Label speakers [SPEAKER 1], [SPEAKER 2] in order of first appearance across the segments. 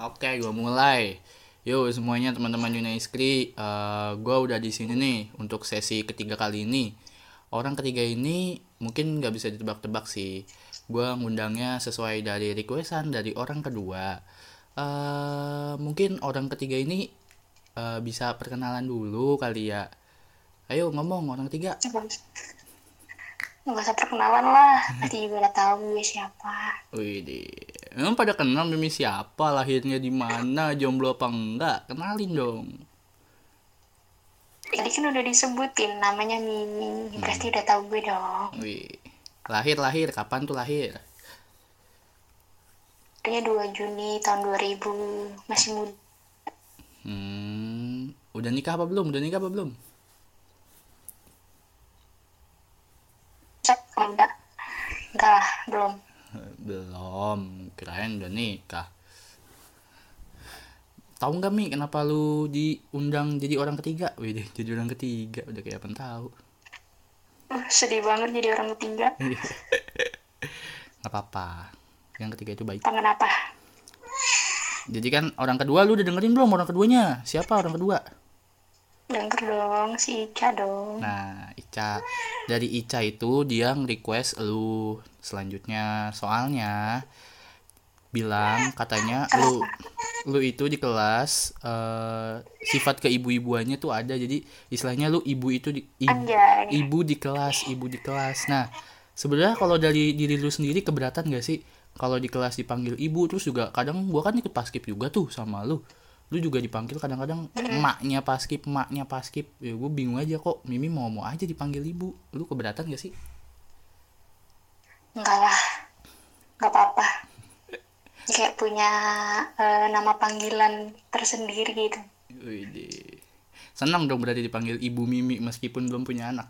[SPEAKER 1] Oke, gue mulai. Yo semuanya teman-teman Yunaiskri, uh, gue udah di sini nih untuk sesi ketiga kali ini. Orang ketiga ini mungkin nggak bisa ditebak-tebak sih. Gue ngundangnya sesuai dari requestan dari orang kedua. Uh, mungkin orang ketiga ini uh, bisa perkenalan dulu kali ya. Ayo ngomong orang ketiga.
[SPEAKER 2] Nggak usah perkenalan lah, pasti juga udah tahu gue siapa.
[SPEAKER 1] Wih, emang pada kenal Mimi siapa, lahirnya di mana, jomblo apa enggak? Kenalin dong.
[SPEAKER 2] Tadi kan udah disebutin namanya Mimi, hmm. pasti udah tahu gue dong.
[SPEAKER 1] Wih, lahir lahir, kapan tuh lahir?
[SPEAKER 2] Kayaknya 2 Juni tahun 2000, masih muda.
[SPEAKER 1] Hmm, udah nikah apa belum? Udah nikah apa belum?
[SPEAKER 2] enggak enggak lah belum
[SPEAKER 1] belum kirain udah nikah. Tahu nggak mi kenapa lu diundang jadi orang ketiga? Wih, jadi orang ketiga udah kayak apa tahu?
[SPEAKER 2] Uh, sedih banget jadi orang ketiga.
[SPEAKER 1] Nggak apa-apa. Yang ketiga itu baik.
[SPEAKER 2] Kenapa
[SPEAKER 1] jadi kan orang kedua lu udah dengerin belum orang keduanya? Siapa orang kedua
[SPEAKER 2] Denger dong, si Ica dong.
[SPEAKER 1] Nah, Ica. Dari Ica itu dia nge-request lu selanjutnya. Soalnya bilang katanya lu lu itu di kelas uh, sifat keibu-ibuannya tuh ada jadi istilahnya lu ibu itu di ibu, ibu di kelas ibu di kelas nah sebenarnya kalau dari diri lu sendiri keberatan gak sih kalau di kelas dipanggil ibu terus juga kadang gua kan ikut paskip juga tuh sama lu lu juga dipanggil kadang-kadang emaknya paskip emaknya paskip ya gue bingung aja kok. Mimi mau mau aja dipanggil ibu. Lu keberatan gak sih?
[SPEAKER 2] Enggak lah. Nggak apa-apa. Kayak punya uh, nama panggilan tersendiri gitu.
[SPEAKER 1] Wih, senang dong berarti dipanggil ibu Mimi meskipun belum punya anak.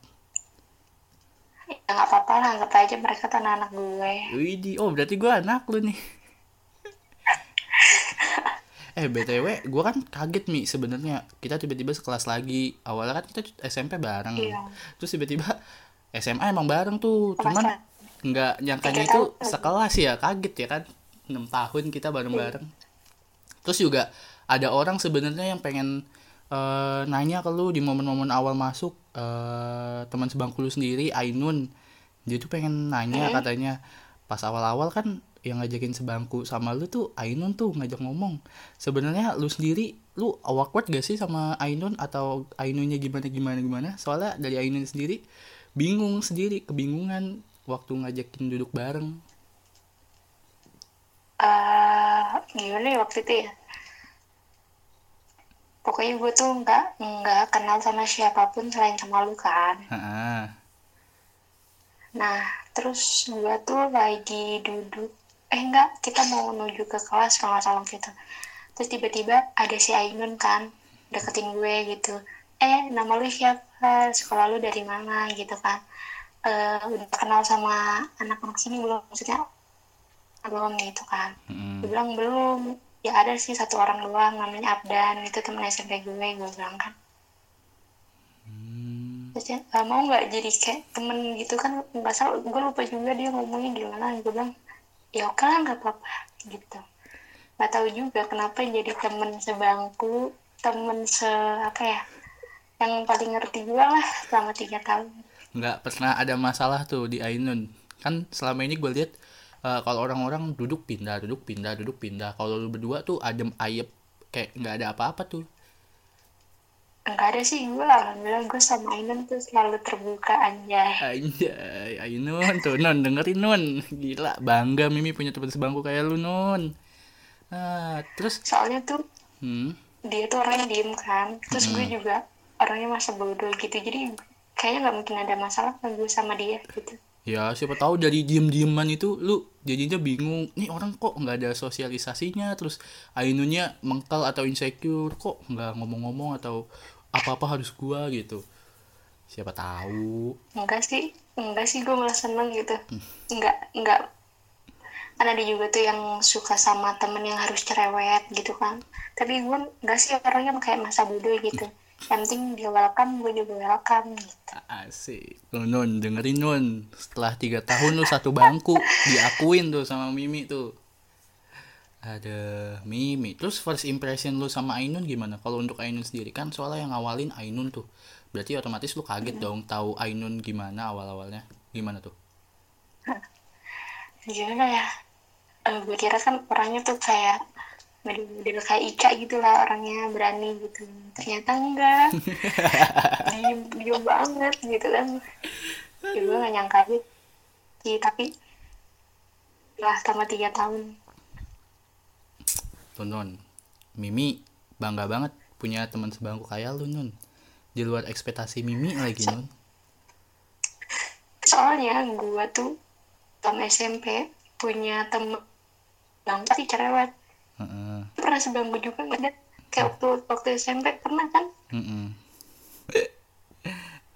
[SPEAKER 2] Ya nggak apa-apa lah. Anggap aja mereka tuh anak, -anak gue.
[SPEAKER 1] Wih, oh berarti gue anak lu nih eh btw gue kan kaget mi sebenarnya. Kita tiba-tiba sekelas lagi. Awalnya kan kita SMP bareng. Iya. terus tiba-tiba SMA emang bareng tuh. Cuman nggak nyangkanya itu sekelas ya kaget ya kan? Enam tahun kita bareng-bareng. Terus juga ada orang sebenarnya yang pengen uh, nanya ke lu di momen-momen awal masuk uh, teman sebangku lu sendiri Ainun. Dia tuh pengen nanya katanya. Pas awal-awal kan yang ngajakin sebangku sama lu tuh Ainun tuh ngajak ngomong. Sebenarnya lu sendiri lu awkward gak sih sama Ainun? Atau Ainunnya gimana gimana gimana? Soalnya dari Ainun sendiri bingung sendiri kebingungan waktu ngajakin duduk bareng.
[SPEAKER 2] Uh, gimana ya waktu itu ya? Pokoknya gue tuh nggak nggak kenal sama siapa pun selain sama lu kan. Nah terus gue tuh lagi duduk eh enggak kita mau menuju ke kelas kalau nggak salah gitu. Terus tiba-tiba ada si Ainun kan deketin gue gitu. Eh nama lu siapa? Sekolah lu dari mana? Gitu kan. Uh, udah kenal sama anak-anak sini belum? Maksudnya belum gitu kan. Hmm. gue bilang belum. Ya ada sih satu orang doang namanya Abdan itu temen SMP gue gue bilang kan. Hmm. terus ya mau nggak jadi kayak temen gitu kan? Nggak salah gue lupa juga dia ngomongnya gimana. Gue bilang ya oke lah nggak apa-apa gitu. Nggak tahu juga kenapa jadi temen sebangku temen se apa ya yang paling ngerti juga lah selama tiga tahun.
[SPEAKER 1] Nggak pernah ada masalah tuh di Ainun. Kan selama ini gue lihat uh, kalau orang-orang duduk pindah duduk pindah duduk pindah. Kalau lu berdua tuh adem ayep kayak nggak ada apa-apa tuh
[SPEAKER 2] Enggak ada sih gue alhamdulillah gue sama Ainun tuh selalu terbuka anjay
[SPEAKER 1] Anjay Ainun tuh Non dengerin Non Gila bangga Mimi punya teman sebangku kayak lu Non nah, Terus?
[SPEAKER 2] Soalnya tuh hmm? Dia tuh orangnya diem kan Terus hmm. gue juga orangnya masa bodoh gitu. Jadi kayaknya gak mungkin ada masalah kan gue sama dia gitu.
[SPEAKER 1] Ya siapa tahu dari diem-dieman itu lu jadinya bingung nih orang kok nggak ada sosialisasinya? Terus Ainunnya mengkal atau insecure kok nggak ngomong-ngomong atau apa-apa harus gua gitu. Siapa tahu.
[SPEAKER 2] Enggak sih enggak sih gue malah seneng gitu. Enggak enggak. Kan ada juga tuh yang suka sama temen yang harus cerewet gitu kan. Tapi gue enggak sih orangnya kayak masa bodoh gitu. Yang penting dia welcome gue juga welcome gitu.
[SPEAKER 1] Asik. Nun, nun dengerin nun. Setelah tiga tahun lu satu bangku diakuin tuh sama Mimi tuh ada Mimi. Terus first impression lu sama Ainun gimana? Kalau untuk Ainun sendiri kan soalnya yang ngawalin Ainun tuh. Berarti otomatis lu kaget hmm. dong tahu Ainun gimana awal-awalnya. Gimana tuh?
[SPEAKER 2] Gimana ya? Uh, gue kira kan orangnya tuh kayak model kayak Ika gitu lah orangnya berani gitu. Ternyata enggak. Diem diem banget gitu kan. Ya, gue gak nyangka aja sih tapi lah selama tiga tahun
[SPEAKER 1] non Mimi bangga banget punya teman sebangku kayak lu non di luar ekspektasi Mimi lagi non
[SPEAKER 2] soalnya gue tuh sama SMP punya temen yang pasti cerewet. Uh-uh. pernah sebangku juga nggak ada? Kayak waktu waktu SMP pernah kan? Uh-uh.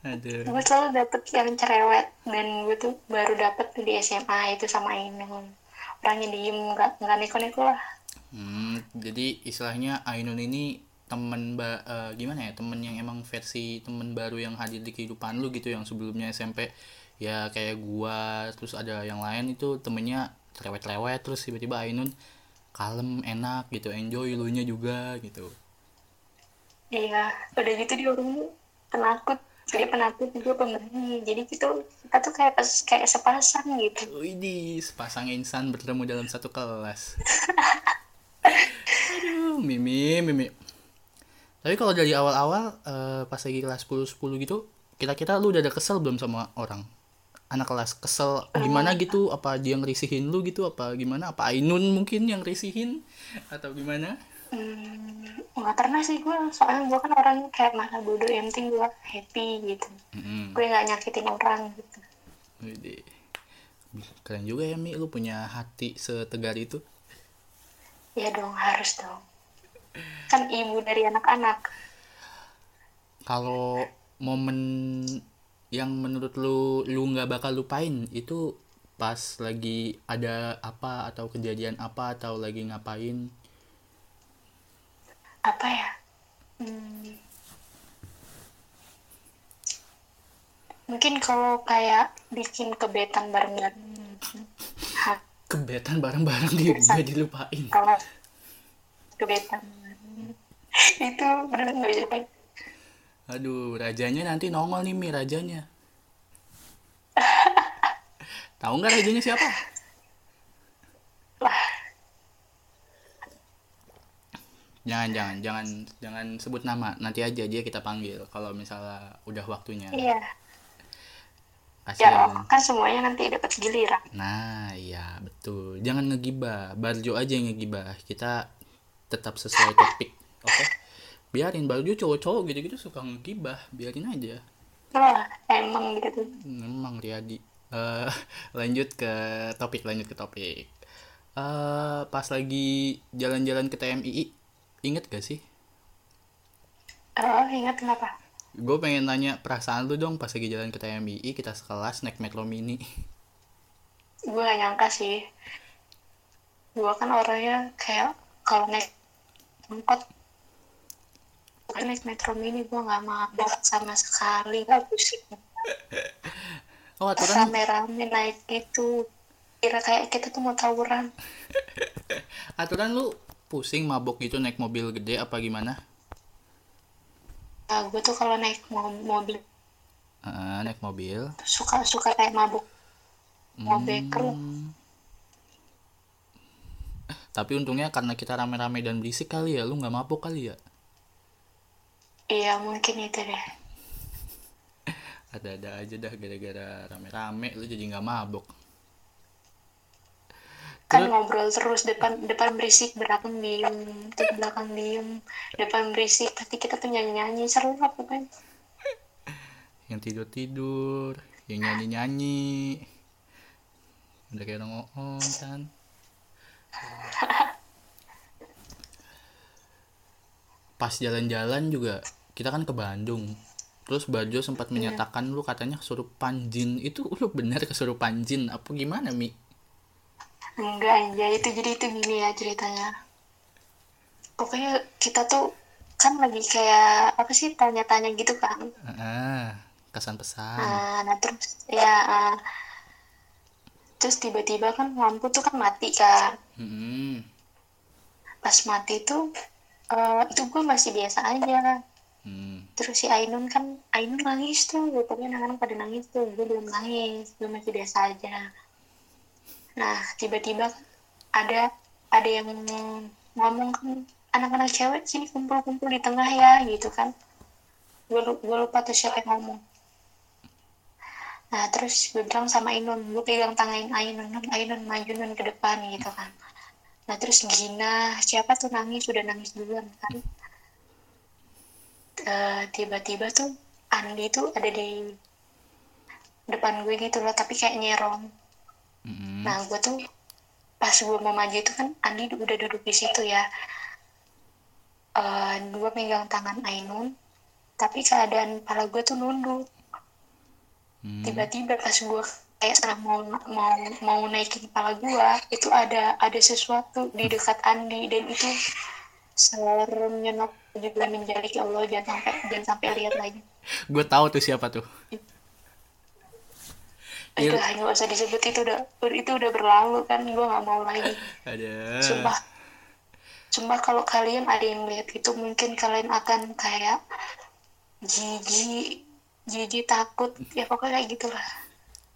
[SPEAKER 2] Aduh. gue selalu dapet yang cerewet dan gue tuh baru dapet di SMA itu sama ini orangnya diem nggak nggak neko-neko lah
[SPEAKER 1] hmm, jadi istilahnya Ainun ini temen ba uh, gimana ya temen yang emang versi temen baru yang hadir di kehidupan lu gitu yang sebelumnya SMP ya kayak gua terus ada yang lain itu temennya cerewet-cerewet terus tiba-tiba Ainun kalem enak gitu enjoy lu nya juga gitu.
[SPEAKER 2] Iya udah gitu dia orang penakut dia penakut juga pemberani. Jadi gitu kita tuh kayak kayak sepasang gitu.
[SPEAKER 1] Ini sepasang insan bertemu dalam satu kelas aduh mimi mimi. Tapi kalau dari awal-awal uh, pas lagi kelas 10 10 gitu kita-kita lu udah ada kesel belum sama orang? Anak kelas kesel gimana gitu? Apa dia ngerisihin lu gitu? Apa gimana? Apa Ainun mungkin yang risihin atau gimana?
[SPEAKER 2] Hmm, nggak pernah sih gue soalnya gue kan orang kayak masa bodoh yang penting gue happy gitu. Mm-hmm. gue nggak nyakitin orang gitu. Jadi,
[SPEAKER 1] keren juga ya Mi lu punya hati setegar itu.
[SPEAKER 2] Ya dong harus dong kan ibu dari anak-anak.
[SPEAKER 1] Kalau momen yang menurut lu lu nggak bakal lupain itu pas lagi ada apa atau kejadian apa atau lagi ngapain?
[SPEAKER 2] Apa ya? Hmm. mungkin kalau kayak bikin kebetan bareng-bareng.
[SPEAKER 1] Kebetan bareng-bareng dia juga dilupain.
[SPEAKER 2] Kalau kebetan itu benar nggak bisa
[SPEAKER 1] Aduh, rajanya nanti nongol nih Mi rajanya. Tahu nggak rajanya siapa? Jangan jangan jangan jangan sebut nama. Nanti aja dia kita panggil kalau misalnya udah waktunya.
[SPEAKER 2] Iya. Kasian. Ya, kan semuanya nanti dapat giliran.
[SPEAKER 1] Nah, iya, betul. Jangan ngegibah. Barjo aja yang ngegibah. Kita tetap sesuai topik. Oke? Okay? biarin baru juga cowok-cowok gitu-gitu suka ngegibah biarin aja.
[SPEAKER 2] Oh, emang gitu.
[SPEAKER 1] Emang Riyadi. Uh, lanjut ke topik lanjut ke topik. Uh, pas lagi jalan-jalan ke TMI inget gak sih?
[SPEAKER 2] Oh inget kenapa?
[SPEAKER 1] Gue pengen nanya perasaan lu dong pas lagi jalan ke TMI kita sekelas naik metro mini.
[SPEAKER 2] Gue gak nyangka sih. Gue kan orangnya kayak kalau naik angkot naik metro mini gue nggak mabok sama sekali. Nggak pusing oh aturan. Rame-rame naik itu kira kayak kita tuh mau tawuran.
[SPEAKER 1] Aturan lu pusing mabok gitu naik mobil gede apa gimana?
[SPEAKER 2] Nah, gue tuh kalau naik mo mobil.
[SPEAKER 1] Uh, naik mobil.
[SPEAKER 2] Suka suka kayak mabuk mau hmm. beker
[SPEAKER 1] tapi untungnya karena kita rame-rame dan berisik kali ya lu nggak mabuk kali ya
[SPEAKER 2] Iya mungkin itu deh.
[SPEAKER 1] Ada-ada aja dah gara-gara rame-rame lu jadi nggak mabok.
[SPEAKER 2] Kan Terus, ngobrol terus depan depan berisik belakang diem, terus belakang diem, depan berisik tapi kita tuh nyanyi-nyanyi seru apa kan?
[SPEAKER 1] Yang tidur-tidur, yang nyanyi-nyanyi. Udah kayak orang kan. Pas jalan-jalan juga kita kan ke Bandung. Terus Bajo sempat yeah. menyatakan lu katanya kesurupan jin. Itu lu benar kesurupan jin? Apa gimana Mi?
[SPEAKER 2] Enggak ya itu jadi itu gini ya ceritanya. Pokoknya kita tuh kan lagi kayak apa sih tanya-tanya gitu kan.
[SPEAKER 1] Ah kesan pesan.
[SPEAKER 2] Nah, nah terus ya uh, terus tiba-tiba kan lampu tuh kan mati kan mm -hmm pas mati tuh uh, itu gue masih biasa aja. Hmm. terus si Ainun kan Ainun nangis tuh pokoknya anak-anak pada nangis tuh gue belum nangis gue masih biasa aja. Nah tiba-tiba ada ada yang ngomong kan anak-anak cewek sini kumpul-kumpul di tengah ya gitu kan. Gue gue lupa tuh siapa yang ngomong. Nah terus gue bilang sama Ainun gue pegang tangan Ainun Ainun maju nun ke depan gitu kan nah terus Gina siapa tuh nangis? Sudah nangis duluan kan. Uh, tiba-tiba tuh Andi tuh ada di depan gue gitu loh tapi kayak nyerong mm-hmm. nah gue tuh pas gue mau maju itu kan Andi udah duduk di situ ya. Uh, gue megang tangan Ainun tapi keadaan kepala gue tuh nunduk. Mm. tiba-tiba pas gue kayak setelah mau mau mau naikin kepala gua itu ada ada sesuatu di dekat Andi. Dan itu serem nyenok juga menjadi ya Allah jangan sampai jangan sampai lihat lagi.
[SPEAKER 1] Gue tahu tuh siapa tuh.
[SPEAKER 2] Itu hanya gak usah disebut itu udah itu udah berlalu kan gue nggak mau lagi.
[SPEAKER 1] Ada
[SPEAKER 2] sumpah. Sumpah kalau kalian ada yang lihat itu mungkin kalian akan kayak jijik jijik takut. Ya pokoknya kayak gitulah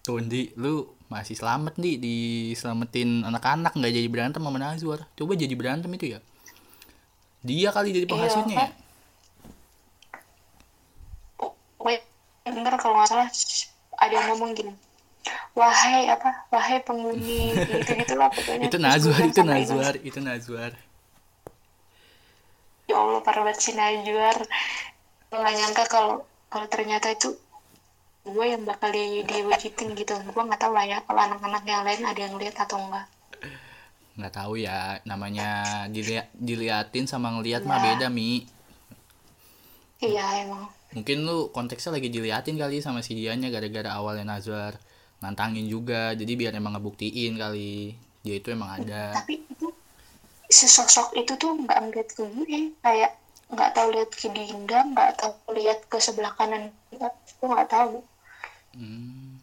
[SPEAKER 1] tuh di lu masih selamat nih diselamatin anak-anak nggak jadi berantem sama Nazwar. Coba jadi berantem itu ya. Dia kali jadi penghasilnya iya,
[SPEAKER 2] ya? Wait kalau nggak salah ada yang ngomong gini wahai apa wahai penghuni gitu gitulah pokoknya.
[SPEAKER 1] Itu Nazwar itu Nazwar itu Nazwar.
[SPEAKER 2] Ya Allah para si Nazwar. Nggak nyangka kalau kalau ternyata itu gue yang bakal di diwujudin gitu. Gue nggak tahu lah ya kalau anak-anak yang lain ada yang lihat atau enggak
[SPEAKER 1] nggak tahu ya. Namanya dilihat diliatin sama ngeliat ya. mah beda mi.
[SPEAKER 2] Iya emang.
[SPEAKER 1] Mungkin lu konteksnya lagi diliatin kali sama si Dianya gara-gara awalnya Nazar nantangin juga. Jadi biar emang ngebuktiin kali. Dia itu emang ada.
[SPEAKER 2] Tapi itu sesosok itu tuh nggak ngeliat ke gue. Kayak nggak tahu lihat ke Dinda nggak tahu lihat ke sebelah kanan gue nggak tahu Hmm.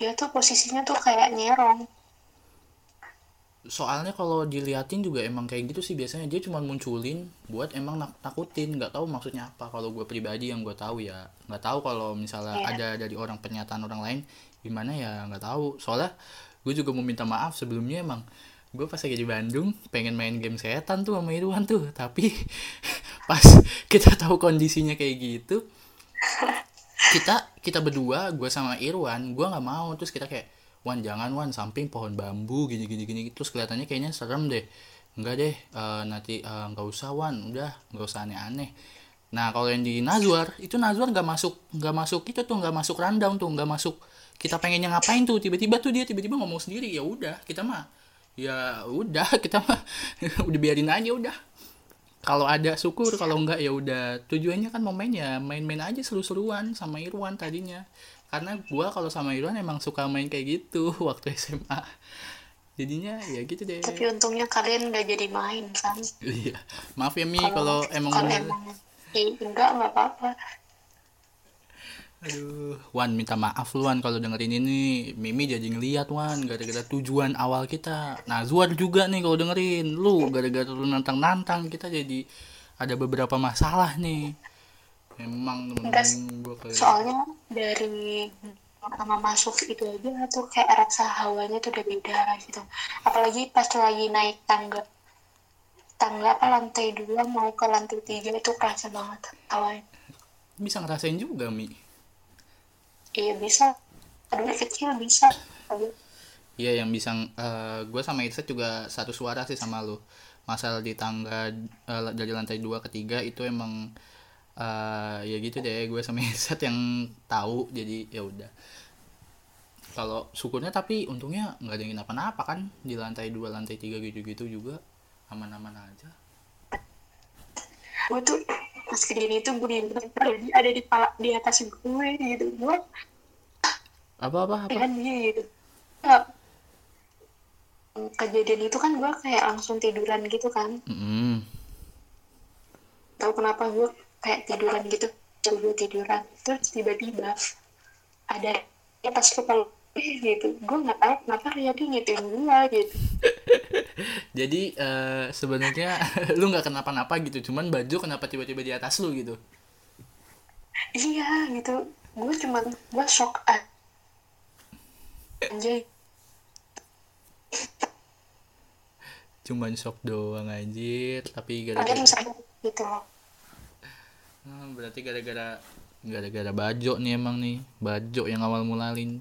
[SPEAKER 2] Dia tuh posisinya tuh kayak nyerong.
[SPEAKER 1] Soalnya kalau diliatin juga emang kayak gitu sih biasanya dia cuma munculin buat emang nak takutin nggak tahu maksudnya apa kalau gue pribadi yang gue tahu ya nggak tahu kalau misalnya yeah. ada dari orang pernyataan orang lain gimana ya nggak tahu soalnya gue juga mau minta maaf sebelumnya emang gue pas lagi di Bandung pengen main game setan tuh sama Irwan tuh. Tapi pas kita tahu kondisinya kayak gitu kita kita berdua gue sama Irwan gue nggak mau. Terus kita kayak Wan jangan Wan. Samping pohon bambu gini gini gini. Terus kelihatannya kayaknya serem deh. Enggak deh uh, nanti uh, nggak usah Wan. Udah nggak usah aneh-aneh. Nah kalau yang di Nazwar itu Nazwar nggak masuk nggak masuk itu tuh nggak masuk rundown tuh nggak masuk. Kita pengennya ngapain tuh? Tiba-tiba tuh dia tiba-tiba ngomong sendiri ya udah kita mah ya udah kita mah udah biarin aja udah. Kalau ada syukur kalau enggak ya udah. Tujuannya kan mau main ya main-main aja seru-seruan sama Irwan tadinya. Karena gua kalau sama Irwan emang suka main kayak gitu waktu SMA jadinya ya gitu deh.
[SPEAKER 2] Tapi untungnya kalian udah jadi main kan?
[SPEAKER 1] Iya. Maaf ya Mi kalau emang
[SPEAKER 2] kalau emang eh, enggak nggak apa-apa
[SPEAKER 1] Aduh, Wan minta maaf lu Wan kalau dengerin ini Mimi jadi ngeliat Wan gara-gara tujuan awal kita. Nah Zuar juga nih kalau dengerin lu gara-gara lu nantang-nantang kita jadi ada beberapa masalah nih. Memang
[SPEAKER 2] temen-temen gue kayak soalnya dari sama masuk itu aja tuh kayak rasa hawanya tuh udah beda gitu. Apalagi pas lagi naik tangga tangga apa lantai dua mau ke lantai tiga itu kerasa banget hawanya.
[SPEAKER 1] Bisa ngerasain juga Mi
[SPEAKER 2] iya bisa. Aduh kecil bisa.
[SPEAKER 1] Iya yang bisa uh, gue sama Irsa juga satu suara sih sama lu. Masalah di tangga uh, dari lantai dua ke tiga itu emang uh, ya gitu deh gue sama Irsa yang tahu jadi ya udah. Kalau syukurnya tapi untungnya nggak ada yang kenapa-napa kan di lantai dua lantai tiga gitu-gitu juga aman-aman aja.
[SPEAKER 2] Gue tuh pas kejadian itu gue ada di pala, di atas gue gitu. Gue
[SPEAKER 1] apa apa apa?
[SPEAKER 2] Kan gitu. Ya, kejadian itu kan gue kayak langsung tiduran gitu kan. Mm -hmm. tahu kenapa gue kayak tiduran gitu gue tiduran. Terus tiba-tiba ada ya pas gue kalau gitu. Gue nggak tahu kenapa dia ngitung gue gitu
[SPEAKER 1] jadi uh, sebenarnya lu nggak kenapa-napa gitu cuman baju kenapa tiba-tiba di atas lu gitu?
[SPEAKER 2] Iya gitu. Gue cuman gue shock anjay.
[SPEAKER 1] Cuman shock doang anjir. Tapi gara-gara
[SPEAKER 2] gitu loh.
[SPEAKER 1] Hmm, berarti gara-gara gara-gara baju nih emang nih. Baju yang awal mulalin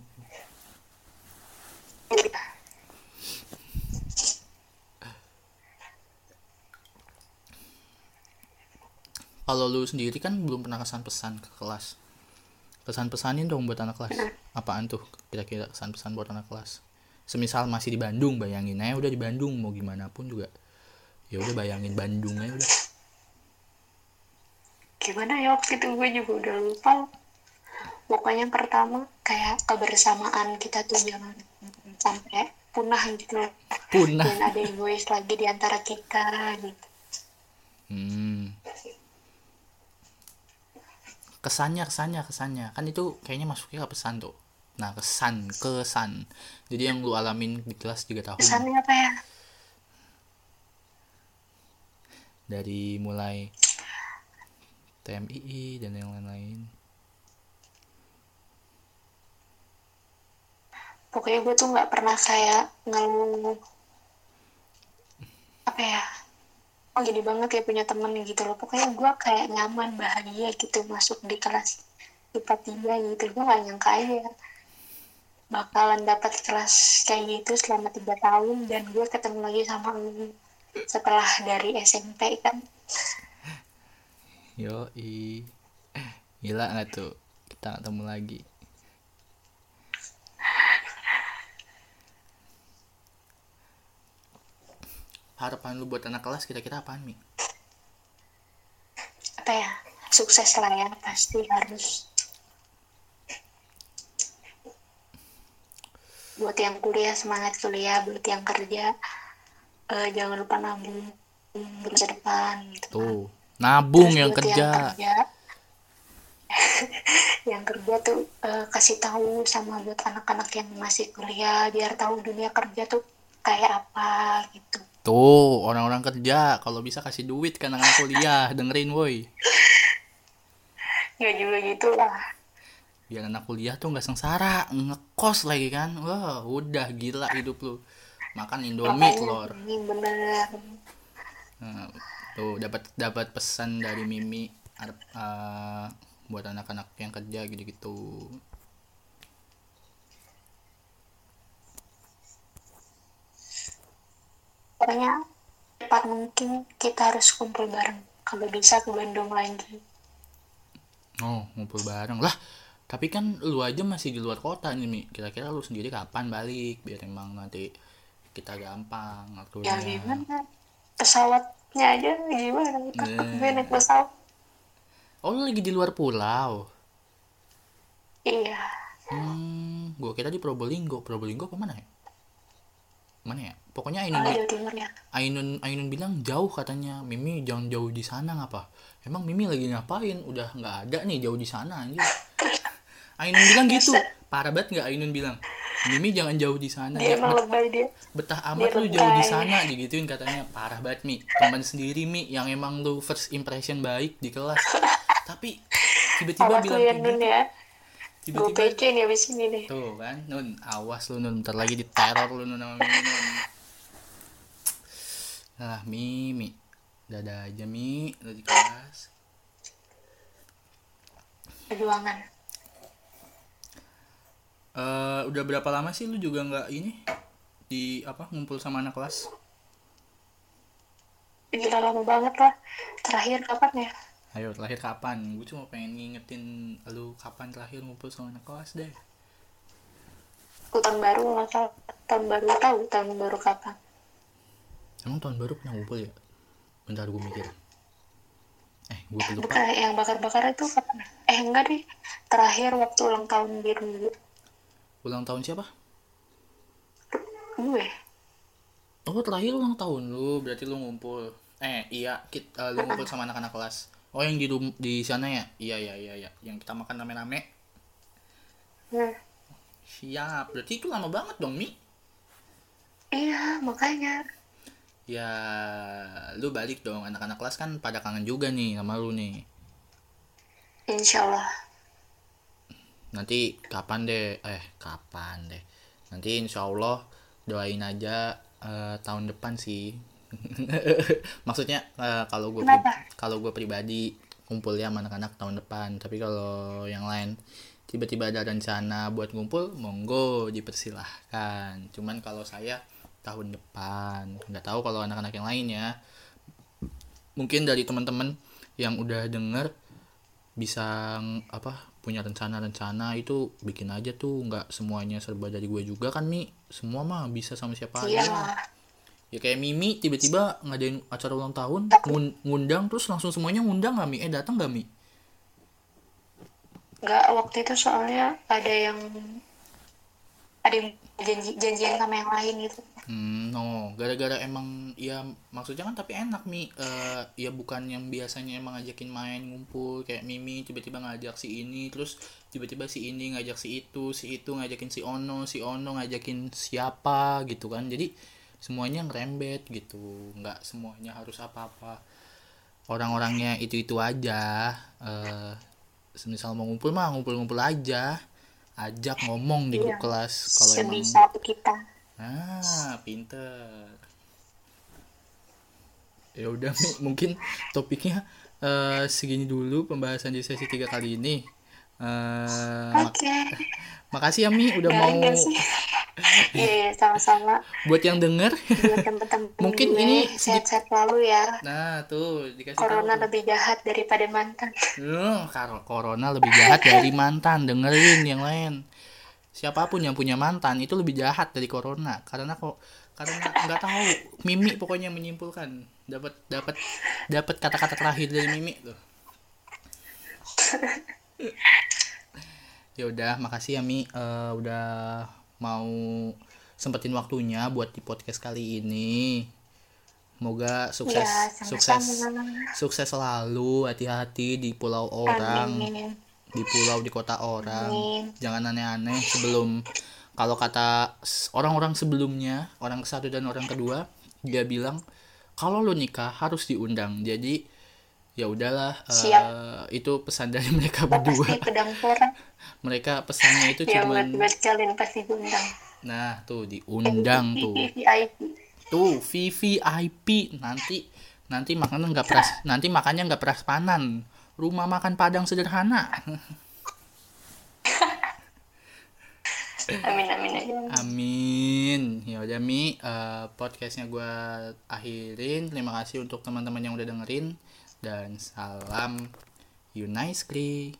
[SPEAKER 1] kalau lu sendiri kan belum pernah kesan pesan ke kelas. Kesan pesanin dong buat anak kelas. Apaan tuh kira-kira kesan pesan buat anak kelas? Semisal masih di Bandung bayangin aja udah di Bandung mau gimana pun juga. Ya udah bayangin Bandung aja udah.
[SPEAKER 2] Gimana ya waktu itu gue juga udah lupa. Pokoknya pertama kayak kebersamaan kita tuh jangan sampai punah gitu.
[SPEAKER 1] Punah.
[SPEAKER 2] Dan ada egois lagi di antara kita gitu.
[SPEAKER 1] Hmm. Kesannya kesannya kesannya. Kan itu kayaknya masuknya ke pesan tuh. Nah kesan kesan. Jadi yang lu alamin di kelas tiga tahun.
[SPEAKER 2] Kesannya apa ya?
[SPEAKER 1] Dari mulai TMII dan yang lain-lain.
[SPEAKER 2] Pokoknya gue tuh nggak pernah kayak ngeluh. Apa ya oh gini banget ya punya temen gitu loh. Pokoknya gue kayak nyaman bahagia gitu masuk di kelas tiba-tiba gitu. Gue gak nyangka aja bakalan dapat kelas kayak gitu selama tiga tahun dan gue ketemu lagi sama setelah dari SMP kan.
[SPEAKER 1] Yo i gila nggak tuh? Kita ketemu lagi harapan lu buat anak kelas kira-kira apaan mi?
[SPEAKER 2] Apa ya? Sukses lah ya pasti harus. Buat yang kuliah semangat kuliah. Buat yang kerja uh, jangan lupa nabung masa depan gitu
[SPEAKER 1] kan. tuh nabung Terus yang kerja. yang kerja
[SPEAKER 2] yang kerja tuh uh, kasih tahu sama buat anak-anak yang masih kuliah biar tahu dunia kerja tuh kayak apa gitu
[SPEAKER 1] tuh orang-orang kerja. Kalau bisa kasih duit kan anak kuliah dengerin woi.
[SPEAKER 2] Ya juga gitulah.
[SPEAKER 1] Biar anak kuliah tuh nggak sengsara ngekos lagi kan. Wah udah gila hidup lu. Makan indomie telur.
[SPEAKER 2] bener.
[SPEAKER 1] Nah, tuh dapat dapat pesan dari mimi uh, buat anak-anak yang kerja gitu-gitu
[SPEAKER 2] pokoknya cepat mungkin kita harus kumpul bareng. Kalau bisa ke Bandung lagi.
[SPEAKER 1] Oh ngumpul bareng. Lah tapi kan lu aja masih di luar kota nih Mi. Kira-kira lu sendiri kapan balik? Biar emang nanti kita gampang
[SPEAKER 2] waktunya ya gimana? Pesawatnya aja gimana? Kita gue naik pesawat.
[SPEAKER 1] Oh lu lagi di luar pulau?
[SPEAKER 2] Iya.
[SPEAKER 1] Hmm gua kira di Probolinggo. Probolinggo ke mana ya mana ya? Pokoknya Ainun oh,
[SPEAKER 2] ya.
[SPEAKER 1] Ainun Ainun bilang jauh katanya. Mimi jangan jauh di sana ngapa? Emang Mimi lagi ngapain? Udah nggak ada nih jauh di sana anjir Ainun bilang gitu. Parah banget nggak Ainun bilang? Mimi jangan jauh di sana
[SPEAKER 2] dia emang lebay dia.
[SPEAKER 1] Betah amat dia lu jauh di sana digituin katanya. Parah banget Mi. Teman sendiri Mi yang emang lu first impression baik di kelas. Tapi tiba-tiba bilang
[SPEAKER 2] kayak gitu. ya. Tiba-tiba gue pece nih abis ini deh
[SPEAKER 1] tuh kan Nun awas lu Nun. Ntar lagi di teror lu Nun sama Mimi Nun. Nah Mimi. Dadah aja Mi. Lu di kelas.
[SPEAKER 2] Perjuangan.
[SPEAKER 1] Uh, udah berapa lama sih lu juga nggak ini? Di apa ngumpul sama anak kelas?
[SPEAKER 2] Gila lama banget lah. Terakhir kapan ya
[SPEAKER 1] ayo terakhir kapan? Gue cuma pengen ngingetin lu kapan terakhir ngumpul sama anak kelas deh.
[SPEAKER 2] Tahun baru tahu tahun baru tahu tahun baru kapan.
[SPEAKER 1] Emang tahun baru pernah ngumpul ya? Bentar gue mikir. Eh gue lupa.
[SPEAKER 2] Bukan yang bakar-bakar itu kapan? Eh enggak deh. Terakhir waktu ulang tahun biru
[SPEAKER 1] ulang tahun siapa?
[SPEAKER 2] Gue.
[SPEAKER 1] Oh terakhir ulang tahun lu berarti lu ngumpul. Eh iya kita uh, lu ngumpul sama anak-anak kelas oh yang di di sana ya? Iya iya iya iya. Yang kita makan rame-rame.
[SPEAKER 2] Hmm.
[SPEAKER 1] siap. Berarti itu lama banget dong mi.
[SPEAKER 2] Iya makanya.
[SPEAKER 1] Ya lu balik dong. Anak-anak kelas kan pada kangen juga nih sama lu nih.
[SPEAKER 2] Insya Allah
[SPEAKER 1] nanti kapan deh? Eh kapan deh? Nanti insya Allah doain aja uh, tahun depan sih maksudnya uh, kalau gue kalau gue pribadi kumpul ya sama anak-anak tahun depan tapi kalau yang lain tiba-tiba ada rencana buat ngumpul monggo dipersilahkan. Cuman kalau saya tahun depan nggak tahu kalau anak-anak yang lain ya. Mungkin dari teman-teman yang udah denger bisa apa punya rencana-rencana itu bikin aja tuh nggak semuanya serba dari gue juga kan mi? Semua mah bisa sama siapa
[SPEAKER 2] iya.
[SPEAKER 1] Ya kayak Mimi tiba-tiba ngadain acara ulang tahun ngundang terus langsung semuanya ngundang gak mi? Eh datang gak mi?
[SPEAKER 2] Nggak waktu itu soalnya ada yang ada yang janji janjian sama yang lain gitu.
[SPEAKER 1] Hmm no. Gara-gara emang ya maksudnya kan tapi enak mi. Uh, ya bukan yang biasanya emang ngajakin main ngumpul kayak Mimi tiba-tiba ngajak si ini terus tiba-tiba si ini ngajak si itu si itu ngajakin si Ono si Ono ngajakin siapa gitu kan. Jadi semuanya ngerembet gitu nggak semuanya harus apa-apa. Orang-orangnya itu itu aja uh, semisal mau ngumpul mah ngumpul-ngumpul aja ajak ngomong di grup iya. kelas
[SPEAKER 2] kalau emang kita.
[SPEAKER 1] Ah pinter. Ya udah mungkin topiknya uh, segini dulu pembahasan di sesi tiga kali ini uh,
[SPEAKER 2] Oke. Okay.
[SPEAKER 1] makasih ya Mi udah mau
[SPEAKER 2] Iya, sama-sama.
[SPEAKER 1] Buat yang denger, mungkin ini
[SPEAKER 2] sehat-sehat selalu ya.
[SPEAKER 1] Nah, tuh
[SPEAKER 2] dikasih Corona tahu. lebih jahat daripada mantan.
[SPEAKER 1] Hmm, corona lebih jahat dari mantan. Dengerin yang lain. Siapa pun yang punya mantan itu lebih jahat dari corona karena kok karena nggak tahu Mimi pokoknya menyimpulkan dapat dapat dapat kata-kata terakhir dari Mimi tuh. Ya udah makasih ya Mi uh, udah mau sempetin waktunya buat di podcast kali ini. Semoga sukses ya, sukses sukses selalu, hati-hati di pulau orang. Amin. Di pulau di kota orang. Amin. Jangan aneh-aneh sebelum kalau kata orang-orang sebelumnya, orang satu dan orang kedua, dia bilang kalau lo nikah harus diundang. Jadi ya udahlah uh, itu pesan dari mereka berdua. mereka pesannya itu ya, cuma
[SPEAKER 2] kalian pasti diundang.
[SPEAKER 1] Nah tuh diundang tuh. Tuh VVIP nanti nanti makanan nggak peras nanti makannya nggak peras panan rumah makan padang sederhana.
[SPEAKER 2] Amin amin
[SPEAKER 1] amin. Ya udah mi. Uh, podcastnya gue akhirin. Terima kasih untuk teman-teman yang udah dengerin dan salam Unicely.